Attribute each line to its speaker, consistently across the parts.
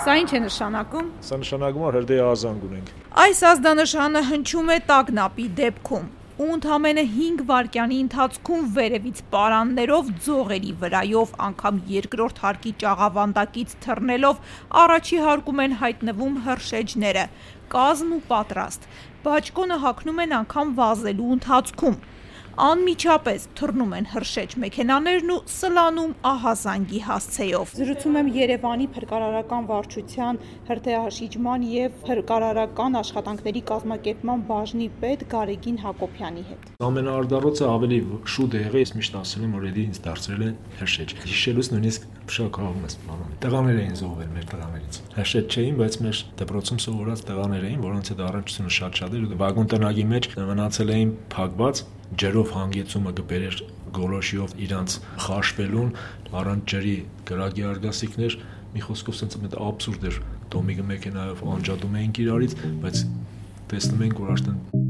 Speaker 1: Սա ինչ է նշանակում։
Speaker 2: Սա նշանակում է հրդեհ ազանգ ունենք։
Speaker 1: Այս ազդանշանը հնչում է տագնապի դեպքում ու ընդամենը 5 վայրկյանի ընթացքում վերևից պարաններով, ձողերի վրայով, անգամ երկրորդ հարկի ճաղավանդակից թռնելով առաջի հարկում են հայտնվում հրշեջները, կազմ ու պատրաստ։ Բաճկոնը հագնում են անգամ վազելու ընթացքում անմիջապես թռնում են հրշեջ մեքենաներն ու սլանում ահազանգի հասցեով։ Զրուցում եմ Երևանի փրկարարական վարչության հրթեհաշիջման եւ փրկարարական աշխատանքների կազմակերպման բաժնի պետ Գարեգին Հակոբյանի հետ։
Speaker 2: Ամենաարդարոցը ավելի շուտ է եղել, ես միշտ ասել եմ, որ էլի ինձ դարձրել են հրշեջ։ Հիշելուց նույնիսկ շոկահում ես բանան։ Տղաներ էին զոհվել մեր տղաներից։ Հրշեջ չէին, բայց մեր դպրոցում սովորած տղաներ էին, որոնց հետ առնչությունը շատ-շատ էր ու վագոն տնագի մեջ մնացել էին փակված ջրով հանգեցումը կբերեր գոլոշիով իրանց խաշվելուն առանց ջրի գրագի արգասիքներ մի խոսքով sense մեծ աբսուրդ էր դոմիկը մեքենայով անջատում էինք իրարից բայց տեսնում ենք որ արդեն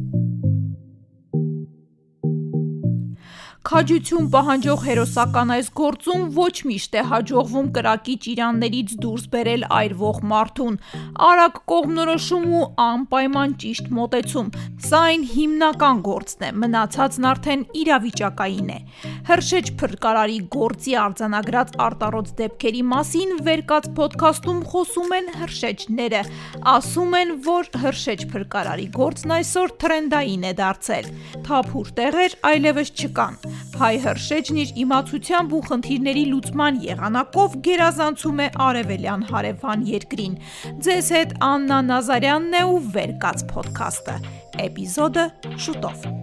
Speaker 1: Քաջություն պահանջող հերոսական այս գործում ոչ միշտ է հաջողվում կրակի ճիրաններից դուրս բերել այրվող մարդուն։ Արագ կողմնորոշում ու անպայման ճիշտ մոտեցում։ Սա այն հիմնական գործն է, մնացածն արդեն իրավիճակային է։ Հրշեջ փրկարարի գործի արձանագրած արտարոց դեպքերի մասին վերկաց ոդքասթում խոսում են հրշեջները։ Ասում են, որ հրշեջ փրկարարի գործն այսօր թրենդային է դարձել։ Թափուր տեղեր այլևս չկան։ Հայ հրշեջն իր իմացությամբ ու խնդիրների լուծման եղանակով գերազանցում է արևելյան հարևան երկրին։ Ձեզ հետ Աննա Նազարյանն է ու Վերկաց ոդքասթը։ Էպիզոդը շուտով։